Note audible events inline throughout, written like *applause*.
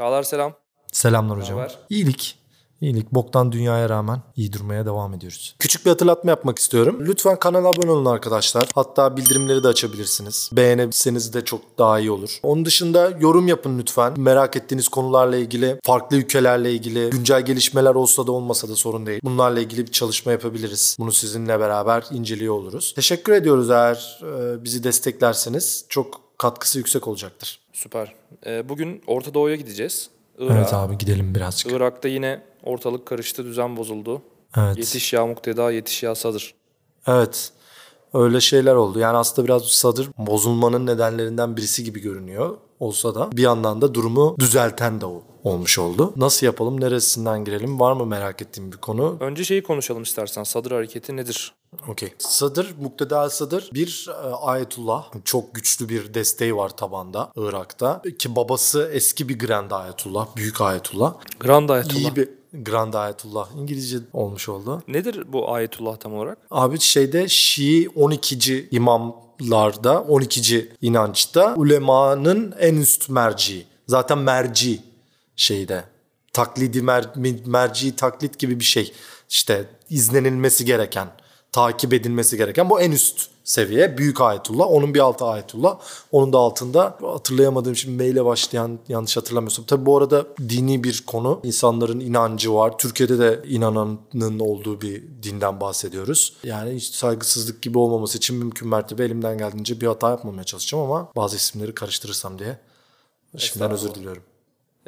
Çağlar selam. Selamlar hocam. haber? İyilik. İyilik. Boktan dünyaya rağmen iyi durmaya devam ediyoruz. Küçük bir hatırlatma yapmak istiyorum. Lütfen kanala abone olun arkadaşlar. Hatta bildirimleri de açabilirsiniz. Beğenebilirseniz de çok daha iyi olur. Onun dışında yorum yapın lütfen. Merak ettiğiniz konularla ilgili, farklı ülkelerle ilgili, güncel gelişmeler olsa da olmasa da sorun değil. Bunlarla ilgili bir çalışma yapabiliriz. Bunu sizinle beraber inceliyor oluruz. Teşekkür ediyoruz eğer e, bizi desteklerseniz. Çok katkısı yüksek olacaktır. Süper. Ee, bugün Orta Doğu'ya gideceğiz. Irak'a. Evet abi gidelim birazcık. Irak'ta yine ortalık karıştı, düzen bozuldu. Evet. Yetiş ya mukteda, yetiş ya sadır. Evet. Öyle şeyler oldu. Yani aslında biraz sadır bozulmanın nedenlerinden birisi gibi görünüyor olsa da bir yandan da durumu düzelten de o olmuş oldu. Nasıl yapalım? Neresinden girelim? Var mı merak ettiğim bir konu? Önce şeyi konuşalım istersen. Sadır hareketi nedir? Okey. Sadır, Mukteda Sadır bir e, ayetullah. Çok güçlü bir desteği var tabanda Irak'ta. Ki babası eski bir Grand Ayetullah, büyük ayetullah. Grand Ayetullah. İyi bir Grand Ayetullah. İngilizce olmuş oldu. Nedir bu Ayetullah tam olarak? Abi şeyde Şii 12. imamlarda 12. inançta ulemanın en üst merci. Zaten merci şeyde. Taklidi mer, merci taklit gibi bir şey. İşte izlenilmesi gereken, takip edilmesi gereken bu en üst seviye. Büyük ayetullah. Onun bir altı ayetullah. Onun da altında hatırlayamadığım şimdi meyle başlayan yanlış hatırlamıyorsam. Tabi bu arada dini bir konu. İnsanların inancı var. Türkiye'de de inananın olduğu bir dinden bahsediyoruz. Yani hiç saygısızlık gibi olmaması için mümkün mertebe elimden geldiğince bir hata yapmamaya çalışacağım ama bazı isimleri karıştırırsam diye. Şimdiden özür diliyorum.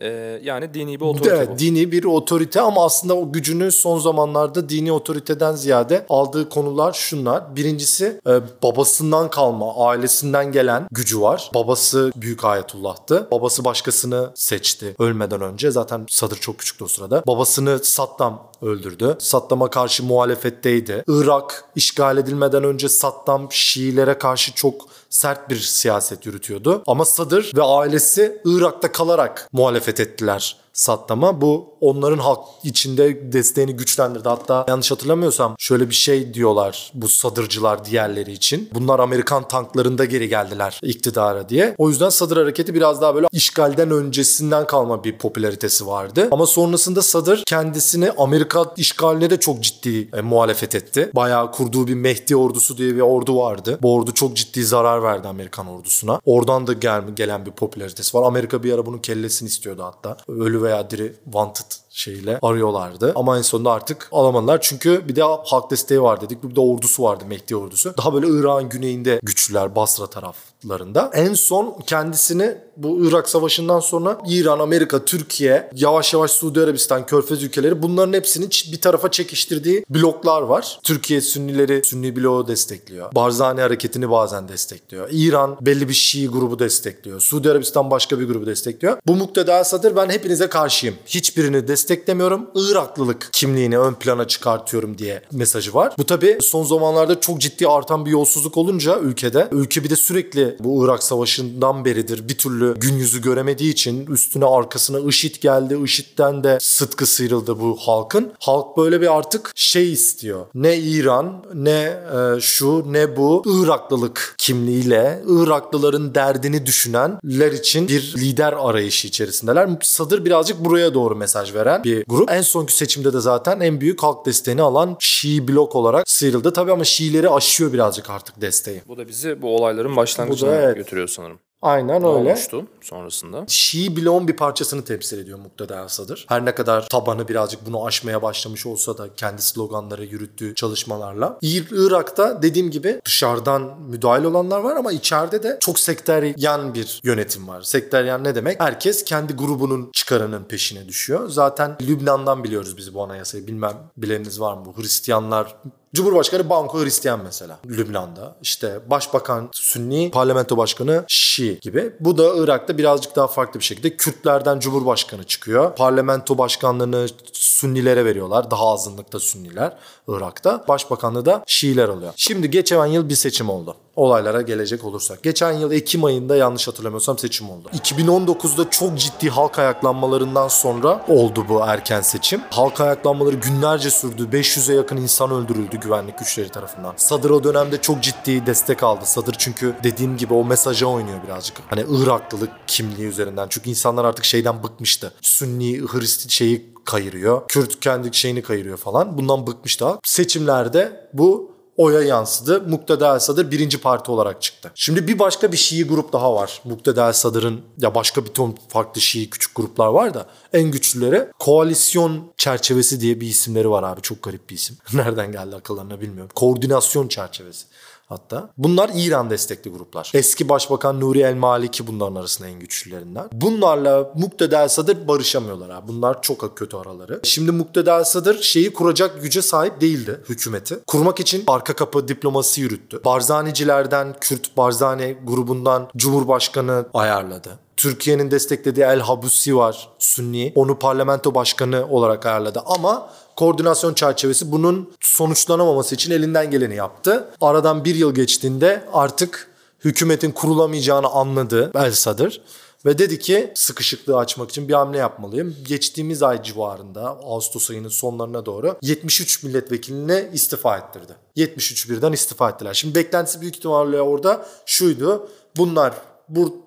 Ee, yani dini bir otorite Evet, bu. dini bir otorite ama aslında o gücünü son zamanlarda dini otoriteden ziyade aldığı konular şunlar. Birincisi e, babasından kalma, ailesinden gelen gücü var. Babası Büyük Ayetullah'tı. Babası başkasını seçti ölmeden önce. Zaten Sadır çok küçüktü o sırada. Babasını Saddam öldürdü. Saddam'a karşı muhalefetteydi. Irak işgal edilmeden önce Saddam Şiilere karşı çok sert bir siyaset yürütüyordu. Ama Sadır ve ailesi Irak'ta kalarak muhalefet ettiler Saddam'a. Bu onların halk içinde desteğini güçlendirdi. Hatta yanlış hatırlamıyorsam şöyle bir şey diyorlar bu sadırcılar diğerleri için. Bunlar Amerikan tanklarında geri geldiler iktidara diye. O yüzden Sadır hareketi biraz daha böyle işgalden öncesinden kalma bir popülaritesi vardı. Ama sonrasında Sadır kendisini Amerika işgaline de çok ciddi e, muhalefet etti. Bayağı kurduğu bir Mehdi ordusu diye bir ordu vardı. Bu ordu çok ciddi zarar verdi Amerikan ordusuna. Oradan da gel, gelen bir popülaritesi var. Amerika bir ara bunun kellesini istiyordu hatta. Ölü veya diri wanted şeyle arıyorlardı. Ama en sonunda artık alamadılar. Çünkü bir de halk desteği var dedik. Bir de ordusu vardı Mehdi ordusu. Daha böyle Irak'ın güneyinde güçlüler Basra taraflarında. En son kendisini bu Irak Savaşı'ndan sonra İran, Amerika, Türkiye, yavaş yavaş Suudi Arabistan, Körfez ülkeleri bunların hepsini bir tarafa çekiştirdiği bloklar var. Türkiye Sünnileri Sünni bloğu destekliyor. Barzani hareketini bazen destekliyor. İran belli bir Şii grubu destekliyor. Suudi Arabistan başka bir grubu destekliyor. Bu mukteda sadır ben hepinize karşıyım. Hiçbirini desteklemiyorum. Iraklılık kimliğini ön plana çıkartıyorum diye mesajı var. Bu tabi son zamanlarda çok ciddi artan bir yolsuzluk olunca ülkede ülke bir de sürekli bu Irak Savaşı'ndan beridir bir türlü gün yüzü göremediği için üstüne arkasına IŞİD geldi. IŞİD'den de sıtkı sıyrıldı bu halkın. Halk böyle bir artık şey istiyor. Ne İran ne e, şu ne bu Iraklılık kimliğiyle Iraklıların derdini düşünenler için bir lider arayışı içerisindeler. Sadır birazcık buraya doğru mesaj veren bir grup. En sonki seçimde de zaten en büyük halk desteğini alan Şii blok olarak sıyrıldı. Tabii ama Şiileri aşıyor birazcık artık desteği. Bu da bizi bu olayların başlangıcına da evet. götürüyor sanırım. Aynen Ne öyle. olmuştu sonrasında? Şii bloğun bir parçasını temsil ediyor Mukteda Sadır. Her ne kadar tabanı birazcık bunu aşmaya başlamış olsa da kendi sloganları yürüttüğü çalışmalarla. İr- Irak'ta dediğim gibi dışarıdan müdahil olanlar var ama içeride de çok sekteryen bir yönetim var. Sekteryen ne demek? Herkes kendi grubunun çıkarının peşine düşüyor. Zaten Lübnan'dan biliyoruz biz bu anayasayı. Bilmem bileniniz var mı? Hristiyanlar Cumhurbaşkanı Banko Hristiyan mesela Lübnan'da. İşte başbakan Sünni, parlamento başkanı Şii gibi. Bu da Irak'ta birazcık daha farklı bir şekilde Kürtlerden Cumhurbaşkanı çıkıyor. Parlamento başkanlığını Sünnilere veriyorlar. Daha azınlıkta Sünniler Irak'ta. Başbakanlığı da Şiiler oluyor. Şimdi geçen yıl bir seçim oldu. Olaylara gelecek olursak. Geçen yıl Ekim ayında yanlış hatırlamıyorsam seçim oldu. 2019'da çok ciddi halk ayaklanmalarından sonra oldu bu erken seçim. Halk ayaklanmaları günlerce sürdü. 500'e yakın insan öldürüldü güvenlik güçleri tarafından. Sadır o dönemde çok ciddi destek aldı. Sadır çünkü dediğim gibi o mesaja oynuyor birazcık. Hani Iraklılık kimliği üzerinden. Çünkü insanlar artık şeyden bıkmıştı. Sünni, Hristiyan şeyi kayırıyor. Kürt kendi şeyini kayırıyor falan. Bundan bıkmıştı. Seçimlerde bu oya yansıdı. Mukteda El Sadr birinci parti olarak çıktı. Şimdi bir başka bir Şii grup daha var. Mukteda El Sadr'ın ya başka bir ton farklı Şii küçük gruplar var da en güçlüleri koalisyon çerçevesi diye bir isimleri var abi. Çok garip bir isim. *laughs* Nereden geldi akıllarına bilmiyorum. Koordinasyon çerçevesi hatta. Bunlar İran destekli gruplar. Eski Başbakan Nuri El Maliki bunların arasında en güçlülerinden. Bunlarla Mukteda El Sadr barışamıyorlar abi. Bunlar çok kötü araları. Şimdi Mukteda El Sadr şeyi kuracak güce sahip değildi hükümeti. Kurmak için arka kapı diplomasisi yürüttü. Barzanicilerden, Kürt Barzani grubundan Cumhurbaşkanı ayarladı. Türkiye'nin desteklediği El Habusi var Sünni. Onu parlamento başkanı olarak ayarladı ama koordinasyon çerçevesi bunun sonuçlanamaması için elinden geleni yaptı. Aradan bir yıl geçtiğinde artık hükümetin kurulamayacağını anladı El Sadr. Ve dedi ki sıkışıklığı açmak için bir hamle yapmalıyım. Geçtiğimiz ay civarında Ağustos ayının sonlarına doğru 73 milletvekilini istifa ettirdi. 73 birden istifa ettiler. Şimdi beklentisi büyük ihtimalle orada şuydu. Bunlar bu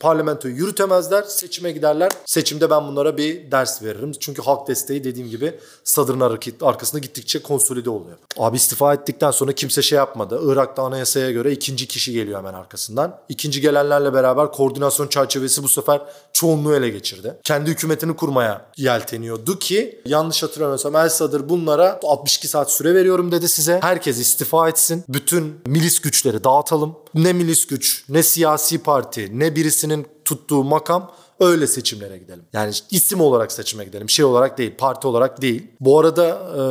parlamentoyu yürütemezler. Seçime giderler. Seçimde ben bunlara bir ders veririm. Çünkü halk desteği dediğim gibi Sadr'ın arkasında gittikçe konsolide oluyor. Abi istifa ettikten sonra kimse şey yapmadı. Irak'ta anayasaya göre ikinci kişi geliyor hemen arkasından. İkinci gelenlerle beraber koordinasyon çerçevesi bu sefer çoğunluğu ele geçirdi. Kendi hükümetini kurmaya yelteniyordu ki yanlış hatırlamıyorsam El Sadr bunlara 62 saat süre veriyorum dedi size. Herkes istifa etsin. Bütün milis güçleri dağıtalım. Ne milis güç, ne siyasi parti, ne birisinin tuttuğu makam öyle seçimlere gidelim. Yani isim olarak seçime gidelim. Şey olarak değil, parti olarak değil. Bu arada e,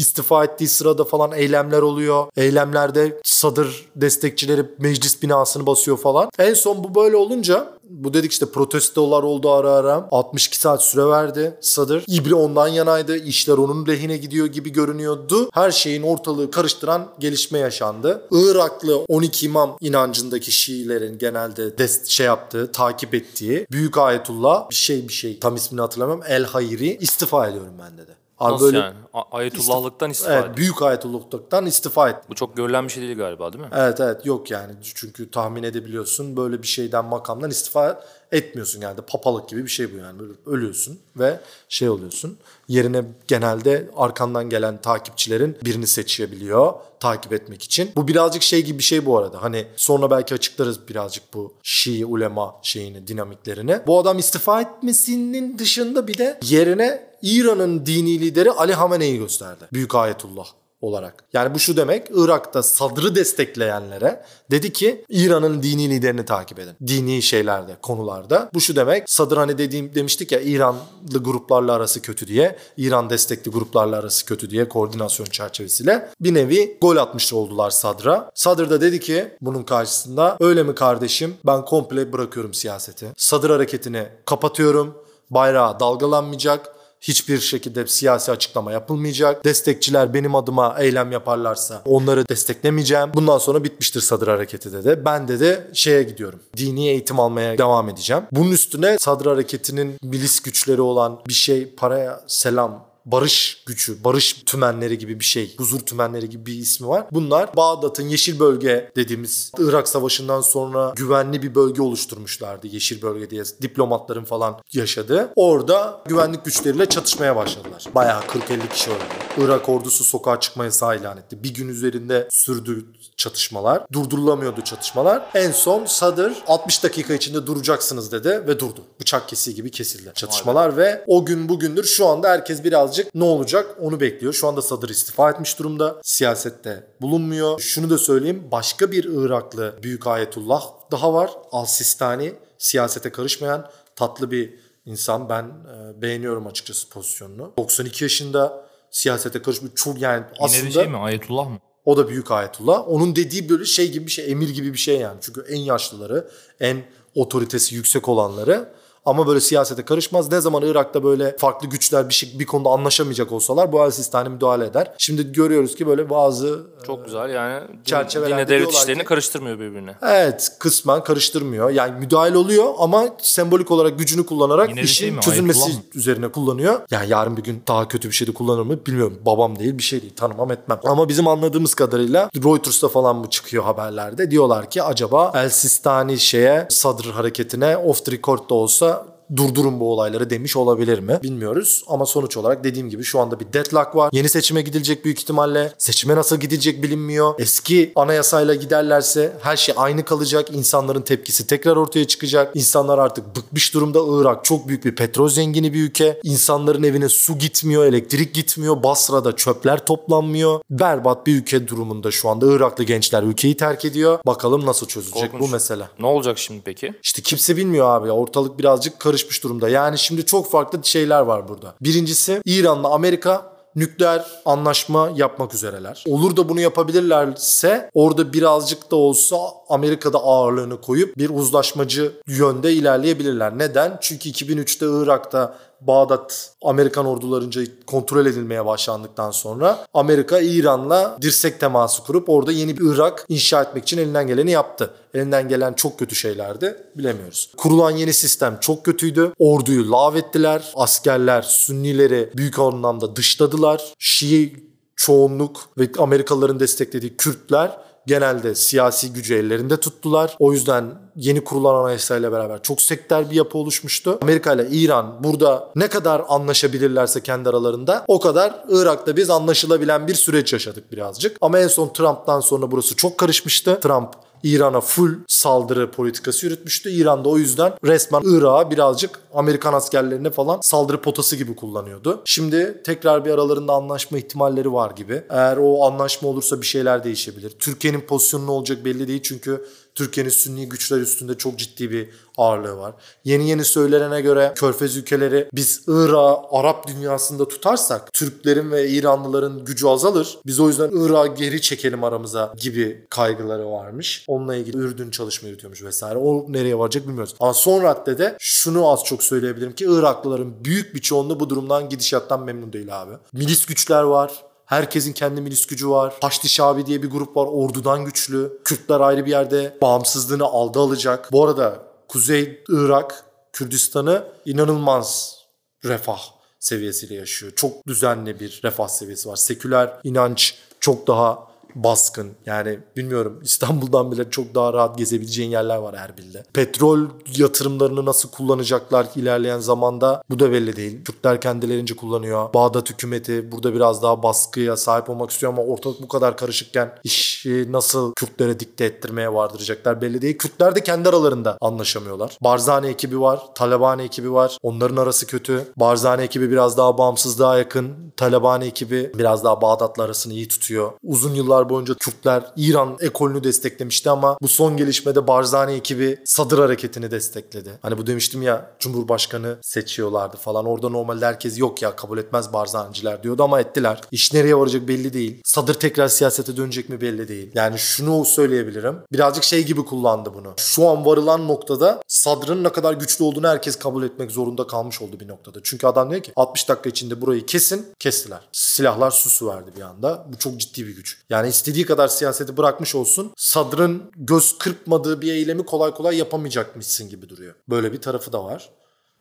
istifa ettiği sırada falan eylemler oluyor. Eylemlerde sadır destekçileri meclis binasını basıyor falan. En son bu böyle olunca bu dedik işte protestolar oldu ara ara. 62 saat süre verdi Sadır. İbri ondan yanaydı. İşler onun lehine gidiyor gibi görünüyordu. Her şeyin ortalığı karıştıran gelişme yaşandı. Iraklı 12 imam inancındaki Şiilerin genelde dest şey yaptığı, takip ettiği Büyük Ayetullah bir şey bir şey tam ismini hatırlamam. El Hayri istifa ediyorum ben dedi. Abi Nasıl böyle yani? Ayetullahlıktan istifa Evet, etti. büyük ayetullahlıktan istifa etti. Bu çok görülen bir şey değil galiba değil mi? Evet evet yok yani. Çünkü tahmin edebiliyorsun böyle bir şeyden makamdan istifa etmiyorsun yani. Papalık gibi bir şey bu yani. Ölüyorsun ve şey oluyorsun. Yerine genelde arkandan gelen takipçilerin birini seçebiliyor takip etmek için. Bu birazcık şey gibi bir şey bu arada. Hani sonra belki açıklarız birazcık bu Şii ulema şeyini, dinamiklerini. Bu adam istifa etmesinin dışında bir de yerine İran'ın dini lideri Ali Hamene'yi gösterdi. Büyük Ayetullah olarak. Yani bu şu demek Irak'ta Sadr'ı destekleyenlere dedi ki İran'ın dini liderini takip edin. Dini şeylerde, konularda. Bu şu demek Sadr hani dediğim demiştik ya İranlı gruplarla arası kötü diye. İran destekli gruplarla arası kötü diye koordinasyon çerçevesiyle bir nevi gol atmış oldular Sadr'a. Sadr da dedi ki bunun karşısında öyle mi kardeşim ben komple bırakıyorum siyaseti. Sadr hareketini kapatıyorum. Bayrağı dalgalanmayacak hiçbir şekilde siyasi açıklama yapılmayacak. Destekçiler benim adıma eylem yaparlarsa onları desteklemeyeceğim. Bundan sonra bitmiştir Sadır Hareketi dedi. Ben de de şeye gidiyorum. Dini eğitim almaya devam edeceğim. Bunun üstüne Sadır Hareketi'nin milis güçleri olan bir şey paraya selam barış gücü, barış tümenleri gibi bir şey, huzur tümenleri gibi bir ismi var. Bunlar Bağdat'ın yeşil bölge dediğimiz Irak Savaşı'ndan sonra güvenli bir bölge oluşturmuşlardı. Yeşil bölge diye diplomatların falan yaşadığı. Orada güvenlik güçleriyle çatışmaya başladılar. Bayağı 40-50 kişi öldü. Irak ordusu sokağa çıkma yasağı ilan etti. Bir gün üzerinde sürdü çatışmalar. Durdurulamıyordu çatışmalar. En son Sadır 60 dakika içinde duracaksınız dedi ve durdu. Bıçak kesiği gibi kesildi çatışmalar ve o gün bugündür şu anda herkes biraz birazcık ne olacak onu bekliyor. Şu anda Sadır istifa etmiş durumda. Siyasette bulunmuyor. Şunu da söyleyeyim. Başka bir Iraklı Büyük Ayetullah daha var. Al-Sistani siyasete karışmayan tatlı bir insan. Ben e, beğeniyorum açıkçası pozisyonunu. 92 yaşında siyasete karışmıyor. Çok yani Yine aslında... bir şey mi? Ayetullah mı? O da büyük ayetullah. Onun dediği böyle şey gibi bir şey, emir gibi bir şey yani. Çünkü en yaşlıları, en otoritesi yüksek olanları ama böyle siyasete karışmaz. Ne zaman Irak'ta böyle farklı güçler bir şey bir konuda anlaşamayacak olsalar bu El Sistani müdahale eder. Şimdi görüyoruz ki böyle bazı Çok güzel yani Çerçevelerde devlet işlerini ki- karıştırmıyor birbirine. Evet kısmen karıştırmıyor. Yani müdahale oluyor ama sembolik olarak gücünü kullanarak Yine şey işin mi, çözülmesi mı? üzerine kullanıyor. Yani yarın bir gün daha kötü bir şey de kullanır mı bilmiyorum. Babam değil bir şey değil tanımam etmem. Ama bizim anladığımız kadarıyla Reuters'ta falan mı çıkıyor haberlerde. Diyorlar ki acaba El Sistani şeye Sadr hareketine off the record da olsa durdurun bu olayları demiş olabilir mi? Bilmiyoruz ama sonuç olarak dediğim gibi şu anda bir deadlock var. Yeni seçime gidilecek büyük ihtimalle. Seçime nasıl gidilecek bilinmiyor. Eski anayasayla giderlerse her şey aynı kalacak. İnsanların tepkisi tekrar ortaya çıkacak. İnsanlar artık bıkmış durumda. Irak çok büyük bir petrol zengini bir ülke. İnsanların evine su gitmiyor, elektrik gitmiyor. Basra'da çöpler toplanmıyor. Berbat bir ülke durumunda şu anda. Iraklı gençler ülkeyi terk ediyor. Bakalım nasıl çözülecek Korkunç. bu mesele. Ne olacak şimdi peki? İşte kimse bilmiyor abi. Ortalık birazcık karışmış durumda. Yani şimdi çok farklı şeyler var burada. Birincisi İran'la Amerika nükleer anlaşma yapmak üzereler. Olur da bunu yapabilirlerse orada birazcık da olsa Amerika'da ağırlığını koyup bir uzlaşmacı yönde ilerleyebilirler. Neden? Çünkü 2003'te Irak'ta Bağdat Amerikan ordularınca kontrol edilmeye başlandıktan sonra Amerika İran'la dirsek teması kurup orada yeni bir Irak inşa etmek için elinden geleni yaptı. Elinden gelen çok kötü şeylerdi bilemiyoruz. Kurulan yeni sistem çok kötüydü. Orduyu lağvettiler. Askerler Sünnileri büyük anlamda dışladılar. Şii çoğunluk ve Amerikalıların desteklediği Kürtler genelde siyasi gücü ellerinde tuttular. O yüzden yeni kurulan anayasayla beraber çok sektör bir yapı oluşmuştu. Amerika ile İran burada ne kadar anlaşabilirlerse kendi aralarında o kadar Irak'ta biz anlaşılabilen bir süreç yaşadık birazcık. Ama en son Trump'tan sonra burası çok karışmıştı. Trump İran'a full saldırı politikası yürütmüştü. İran da o yüzden resmen Irak'a birazcık Amerikan askerlerine falan saldırı potası gibi kullanıyordu. Şimdi tekrar bir aralarında anlaşma ihtimalleri var gibi. Eğer o anlaşma olursa bir şeyler değişebilir. Türkiye'nin pozisyonu ne olacak belli değil çünkü Türkiye'nin Sünni güçler üstünde çok ciddi bir ağırlığı var. Yeni yeni söylenene göre Körfez ülkeleri biz Irak'ı Arap dünyasında tutarsak Türklerin ve İranlıların gücü azalır. Biz o yüzden Irak'ı geri çekelim aramıza gibi kaygıları varmış. Onunla ilgili Ürdün çalışma yürütüyormuş vesaire. O nereye varacak bilmiyoruz. Ama son raddede şunu az çok söyleyebilirim ki Iraklıların büyük bir çoğunluğu bu durumdan gidişattan memnun değil abi. Milis güçler var. Herkesin kendi milis var. Haçlı Şabi diye bir grup var. Ordudan güçlü. Kürtler ayrı bir yerde bağımsızlığını aldı alacak. Bu arada Kuzey Irak, Kürdistan'ı inanılmaz refah seviyesiyle yaşıyor. Çok düzenli bir refah seviyesi var. Seküler inanç çok daha baskın. Yani bilmiyorum İstanbul'dan bile çok daha rahat gezebileceğin yerler var Erbil'de. Petrol yatırımlarını nasıl kullanacaklar ilerleyen zamanda bu da belli değil. Türkler kendilerince kullanıyor. Bağdat hükümeti burada biraz daha baskıya sahip olmak istiyor ama ortalık bu kadar karışıkken işi nasıl Kürtlere dikte ettirmeye vardıracaklar belli değil. Kürtler de kendi aralarında anlaşamıyorlar. Barzani ekibi var, Talabani ekibi var. Onların arası kötü. Barzani ekibi biraz daha bağımsızlığa yakın. Talabani ekibi biraz daha Bağdat'la arasını iyi tutuyor. Uzun yıllar boyunca Kürtler İran ekolünü desteklemişti ama bu son gelişmede Barzani ekibi Sadır hareketini destekledi. Hani bu demiştim ya Cumhurbaşkanı seçiyorlardı falan. Orada normalde herkes yok ya kabul etmez Barzaniciler diyordu ama ettiler. İş nereye varacak belli değil. Sadır tekrar siyasete dönecek mi belli değil. Yani şunu söyleyebilirim. Birazcık şey gibi kullandı bunu. Şu an varılan noktada Sadr'ın ne kadar güçlü olduğunu herkes kabul etmek zorunda kalmış oldu bir noktada. Çünkü adam diyor ki 60 dakika içinde burayı kesin kestiler. Silahlar susu verdi bir anda. Bu çok ciddi bir güç. Yani istediği kadar siyaseti bırakmış olsun. Sadr'ın göz kırpmadığı bir eylemi kolay kolay yapamayacakmışsın gibi duruyor. Böyle bir tarafı da var.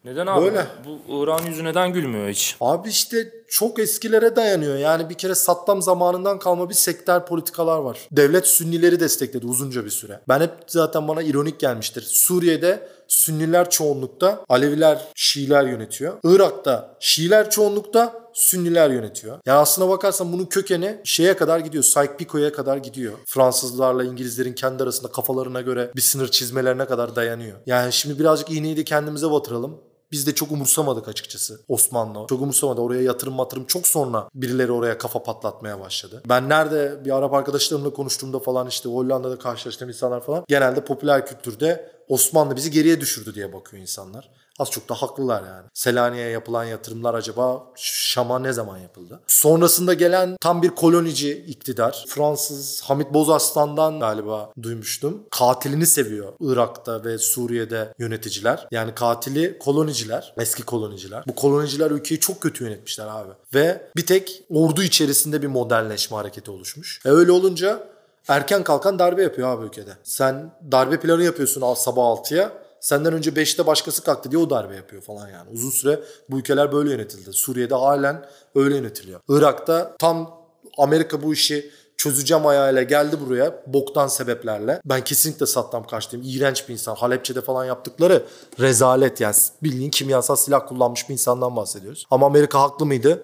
Neden abi? Böyle. Bu İran yüzü neden gülmüyor hiç? Abi işte çok eskilere dayanıyor. Yani bir kere Saddam zamanından kalma bir sektör politikalar var. Devlet Sünnileri destekledi uzunca bir süre. Ben hep zaten bana ironik gelmiştir. Suriye'de Sünniler çoğunlukta, Aleviler, Şiiler yönetiyor. Irak'ta Şiiler çoğunlukta, Sünniler yönetiyor. Yani aslına bakarsan bunun kökeni şeye kadar gidiyor. Sykes-Picot'a kadar gidiyor. Fransızlarla İngilizlerin kendi arasında kafalarına göre bir sınır çizmelerine kadar dayanıyor. Yani şimdi birazcık iğneyi de kendimize batıralım. Biz de çok umursamadık açıkçası Osmanlı. Çok umursamadı. Oraya yatırım matırım çok sonra birileri oraya kafa patlatmaya başladı. Ben nerede bir Arap arkadaşlarımla konuştuğumda falan işte Hollanda'da karşılaştığım insanlar falan genelde popüler kültürde Osmanlı bizi geriye düşürdü diye bakıyor insanlar. Az çok da haklılar yani. Selanik'e yapılan yatırımlar acaba Şam'a ne zaman yapıldı? Sonrasında gelen tam bir kolonici iktidar. Fransız Hamit Bozarslan'dan galiba duymuştum. Katilini seviyor Irak'ta ve Suriye'de yöneticiler. Yani katili koloniciler, eski koloniciler. Bu koloniciler ülkeyi çok kötü yönetmişler abi. Ve bir tek ordu içerisinde bir modernleşme hareketi oluşmuş. E öyle olunca erken kalkan darbe yapıyor abi ülkede. Sen darbe planı yapıyorsun sabah 6'ya. Senden önce 5'te başkası kalktı diye o darbe yapıyor falan yani. Uzun süre bu ülkeler böyle yönetildi. Suriye'de halen öyle yönetiliyor. Irak'ta tam Amerika bu işi çözeceğim ayağıyla geldi buraya boktan sebeplerle. Ben kesinlikle Saddam karşıyım. İğrenç bir insan. Halepçe'de falan yaptıkları rezalet yani. Bildiğin kimyasal silah kullanmış bir insandan bahsediyoruz. Ama Amerika haklı mıydı?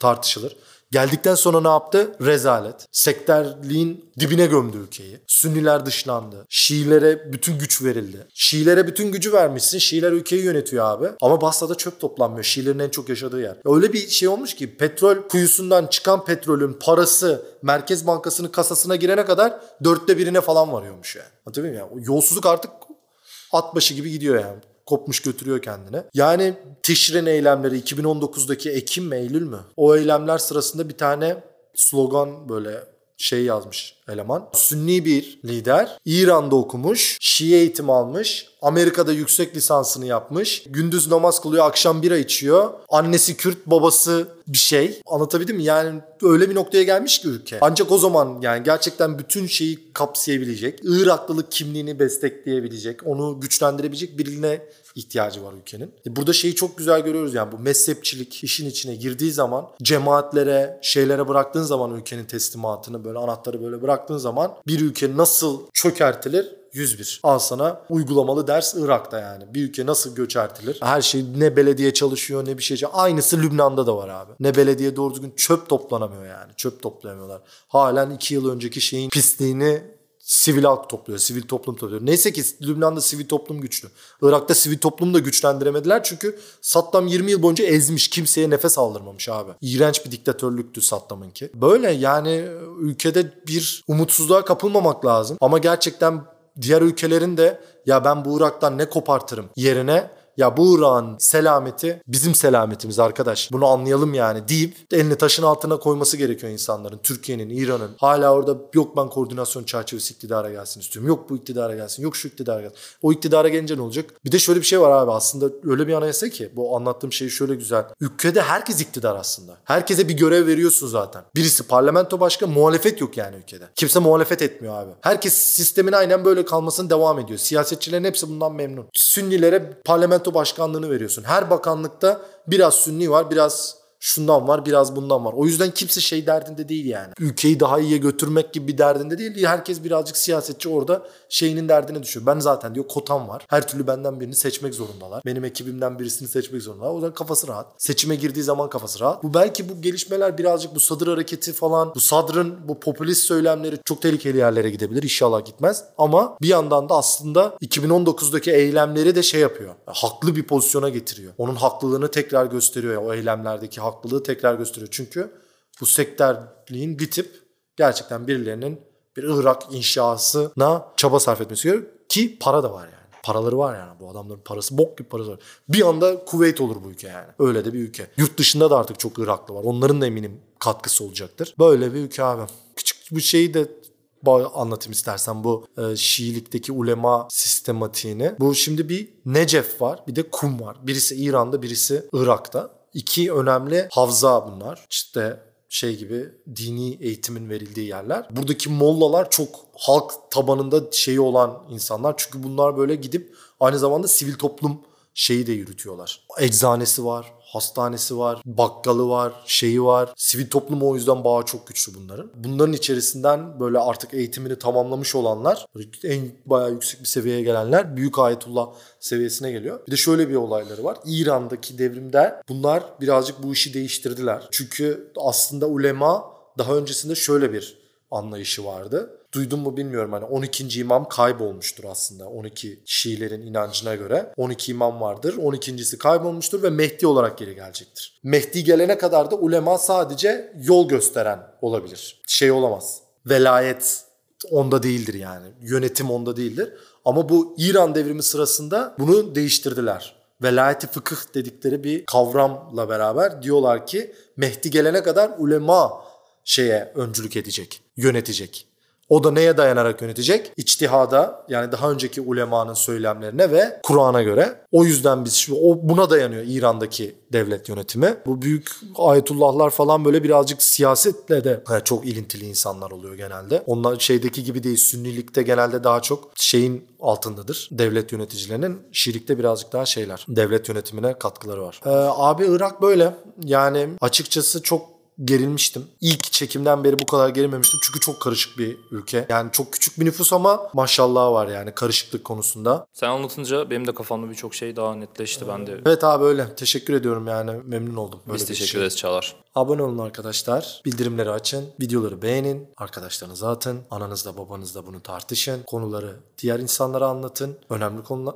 Tartışılır. Geldikten sonra ne yaptı? Rezalet. Sektörliğin dibine gömdü ülkeyi. Sünniler dışlandı. Şiilere bütün güç verildi. Şiilere bütün gücü vermişsin. Şiiler ülkeyi yönetiyor abi. Ama Basra'da çöp toplanmıyor. Şiilerin en çok yaşadığı yer. Öyle bir şey olmuş ki petrol kuyusundan çıkan petrolün parası Merkez Bankası'nın kasasına girene kadar dörtte birine falan varıyormuş yani. Muyum? Yani? Yolsuzluk artık at başı gibi gidiyor yani kopmuş götürüyor kendine. Yani Tişrin eylemleri 2019'daki Ekim mi Eylül mü? O eylemler sırasında bir tane slogan böyle şey yazmış eleman. Sünni bir lider. İran'da okumuş. Şii eğitim almış. Amerika'da yüksek lisansını yapmış. Gündüz namaz kılıyor, akşam bira içiyor. Annesi Kürt, babası bir şey. Anlatabildim mi? Yani öyle bir noktaya gelmiş ki ülke. Ancak o zaman yani gerçekten bütün şeyi kapsayabilecek, Iraklılık kimliğini destekleyebilecek, onu güçlendirebilecek birine ihtiyacı var ülkenin. E, burada şeyi çok güzel görüyoruz yani bu mezhepçilik işin içine girdiği zaman cemaatlere, şeylere bıraktığın zaman ülkenin teslimatını böyle anahtarı böyle bıraktığın zaman bir ülke nasıl çökertilir 101. Al sana uygulamalı ders Irak'ta yani. Bir ülke nasıl göçertilir? Her şey ne belediye çalışıyor ne bir şey. Aynısı Lübnan'da da var abi. Ne belediye doğru düzgün çöp toplanamıyor yani. Çöp toplayamıyorlar. Halen iki yıl önceki şeyin pisliğini sivil halk topluyor, sivil toplum topluyor. Neyse ki Lübnan'da sivil toplum güçlü. Irak'ta sivil toplumu da güçlendiremediler çünkü Saddam 20 yıl boyunca ezmiş, kimseye nefes aldırmamış abi. İğrenç bir diktatörlüktü Saddam'ınki. Böyle yani ülkede bir umutsuzluğa kapılmamak lazım. Ama gerçekten diğer ülkelerin de ya ben bu Irak'tan ne kopartırım yerine ya bu Irak'ın selameti bizim selametimiz arkadaş. Bunu anlayalım yani deyip elini taşın altına koyması gerekiyor insanların. Türkiye'nin, İran'ın. Hala orada yok ben koordinasyon çerçevesi iktidara gelsin istiyorum. Yok bu iktidara gelsin. Yok şu iktidara gelsin. O iktidara gelince ne olacak? Bir de şöyle bir şey var abi aslında öyle bir anayasa ki bu anlattığım şey şöyle güzel. Ülkede herkes iktidar aslında. Herkese bir görev veriyorsun zaten. Birisi parlamento başkanı muhalefet yok yani ülkede. Kimse muhalefet etmiyor abi. Herkes sistemin aynen böyle kalmasını devam ediyor. Siyasetçilerin hepsi bundan memnun. Sünnilere parlamento parlamento başkanlığını veriyorsun. Her bakanlıkta biraz Sünni var, biraz şundan var biraz bundan var. O yüzden kimse şey derdinde değil yani. Ülkeyi daha iyiye götürmek gibi bir derdinde değil. Herkes birazcık siyasetçi orada şeyinin derdine düşüyor. Ben zaten diyor kotam var. Her türlü benden birini seçmek zorundalar. Benim ekibimden birisini seçmek zorundalar. O yüzden kafası rahat. Seçime girdiği zaman kafası rahat. Bu belki bu gelişmeler birazcık bu sadır hareketi falan bu sadrın bu popülist söylemleri çok tehlikeli yerlere gidebilir. İnşallah gitmez. Ama bir yandan da aslında 2019'daki eylemleri de şey yapıyor. Haklı bir pozisyona getiriyor. Onun haklılığını tekrar gösteriyor. Yani o eylemlerdeki hak haklılığı tekrar gösteriyor. Çünkü bu sektörliğin bitip gerçekten birilerinin bir Irak inşasına çaba sarf etmesi gerekiyor. Ki para da var yani. Paraları var yani bu adamların parası bok gibi parası var. Bir anda Kuveyt olur bu ülke yani. Öyle de bir ülke. Yurt dışında da artık çok Iraklı var. Onların da eminim katkısı olacaktır. Böyle bir ülke abi. Küçük bu şeyi de anlatayım istersen bu e, Şiilikteki ulema sistematiğini. Bu şimdi bir Necef var bir de Kum var. Birisi İran'da birisi Irak'ta iki önemli havza bunlar. İşte şey gibi dini eğitimin verildiği yerler. Buradaki mollalar çok halk tabanında şeyi olan insanlar. Çünkü bunlar böyle gidip aynı zamanda sivil toplum şeyi de yürütüyorlar. Eczanesi var, hastanesi var, bakkalı var, şeyi var. Sivil toplum o yüzden bağı çok güçlü bunların. Bunların içerisinden böyle artık eğitimini tamamlamış olanlar, en bayağı yüksek bir seviyeye gelenler büyük ayetullah seviyesine geliyor. Bir de şöyle bir olayları var. İran'daki devrimde bunlar birazcık bu işi değiştirdiler. Çünkü aslında ulema daha öncesinde şöyle bir anlayışı vardı duydum mu bilmiyorum hani 12. imam kaybolmuştur aslında 12 Şiilerin inancına göre. 12 imam vardır. 12.si kaybolmuştur ve Mehdi olarak geri gelecektir. Mehdi gelene kadar da ulema sadece yol gösteren olabilir. Şey olamaz. Velayet onda değildir yani. Yönetim onda değildir. Ama bu İran devrimi sırasında bunu değiştirdiler. Velayeti fıkıh dedikleri bir kavramla beraber diyorlar ki Mehdi gelene kadar ulema şeye öncülük edecek, yönetecek. O da neye dayanarak yönetecek? İçtihada yani daha önceki ulemanın söylemlerine ve Kur'an'a göre. O yüzden biz şu o buna dayanıyor İran'daki devlet yönetimi. Bu büyük ayetullahlar falan böyle birazcık siyasetle de he, çok ilintili insanlar oluyor genelde. Onlar şeydeki gibi değil. Sünnilikte genelde daha çok şeyin altındadır. Devlet yöneticilerinin şirikte birazcık daha şeyler. Devlet yönetimine katkıları var. Ee, abi Irak böyle. Yani açıkçası çok gerilmiştim. İlk çekimden beri bu kadar gerilmemiştim. Çünkü çok karışık bir ülke. Yani çok küçük bir nüfus ama maşallah var yani karışıklık konusunda. Sen anlatınca benim de kafamda birçok şey daha netleşti. Ben de Evet abi öyle. Teşekkür ediyorum yani. Memnun oldum. Böyle biz teşekkür şey. ederiz Çağlar. Abone olun arkadaşlar. Bildirimleri açın. Videoları beğenin. Arkadaşlarınıza atın. Ananızla babanızla bunu tartışın. Konuları diğer insanlara anlatın. Önemli konular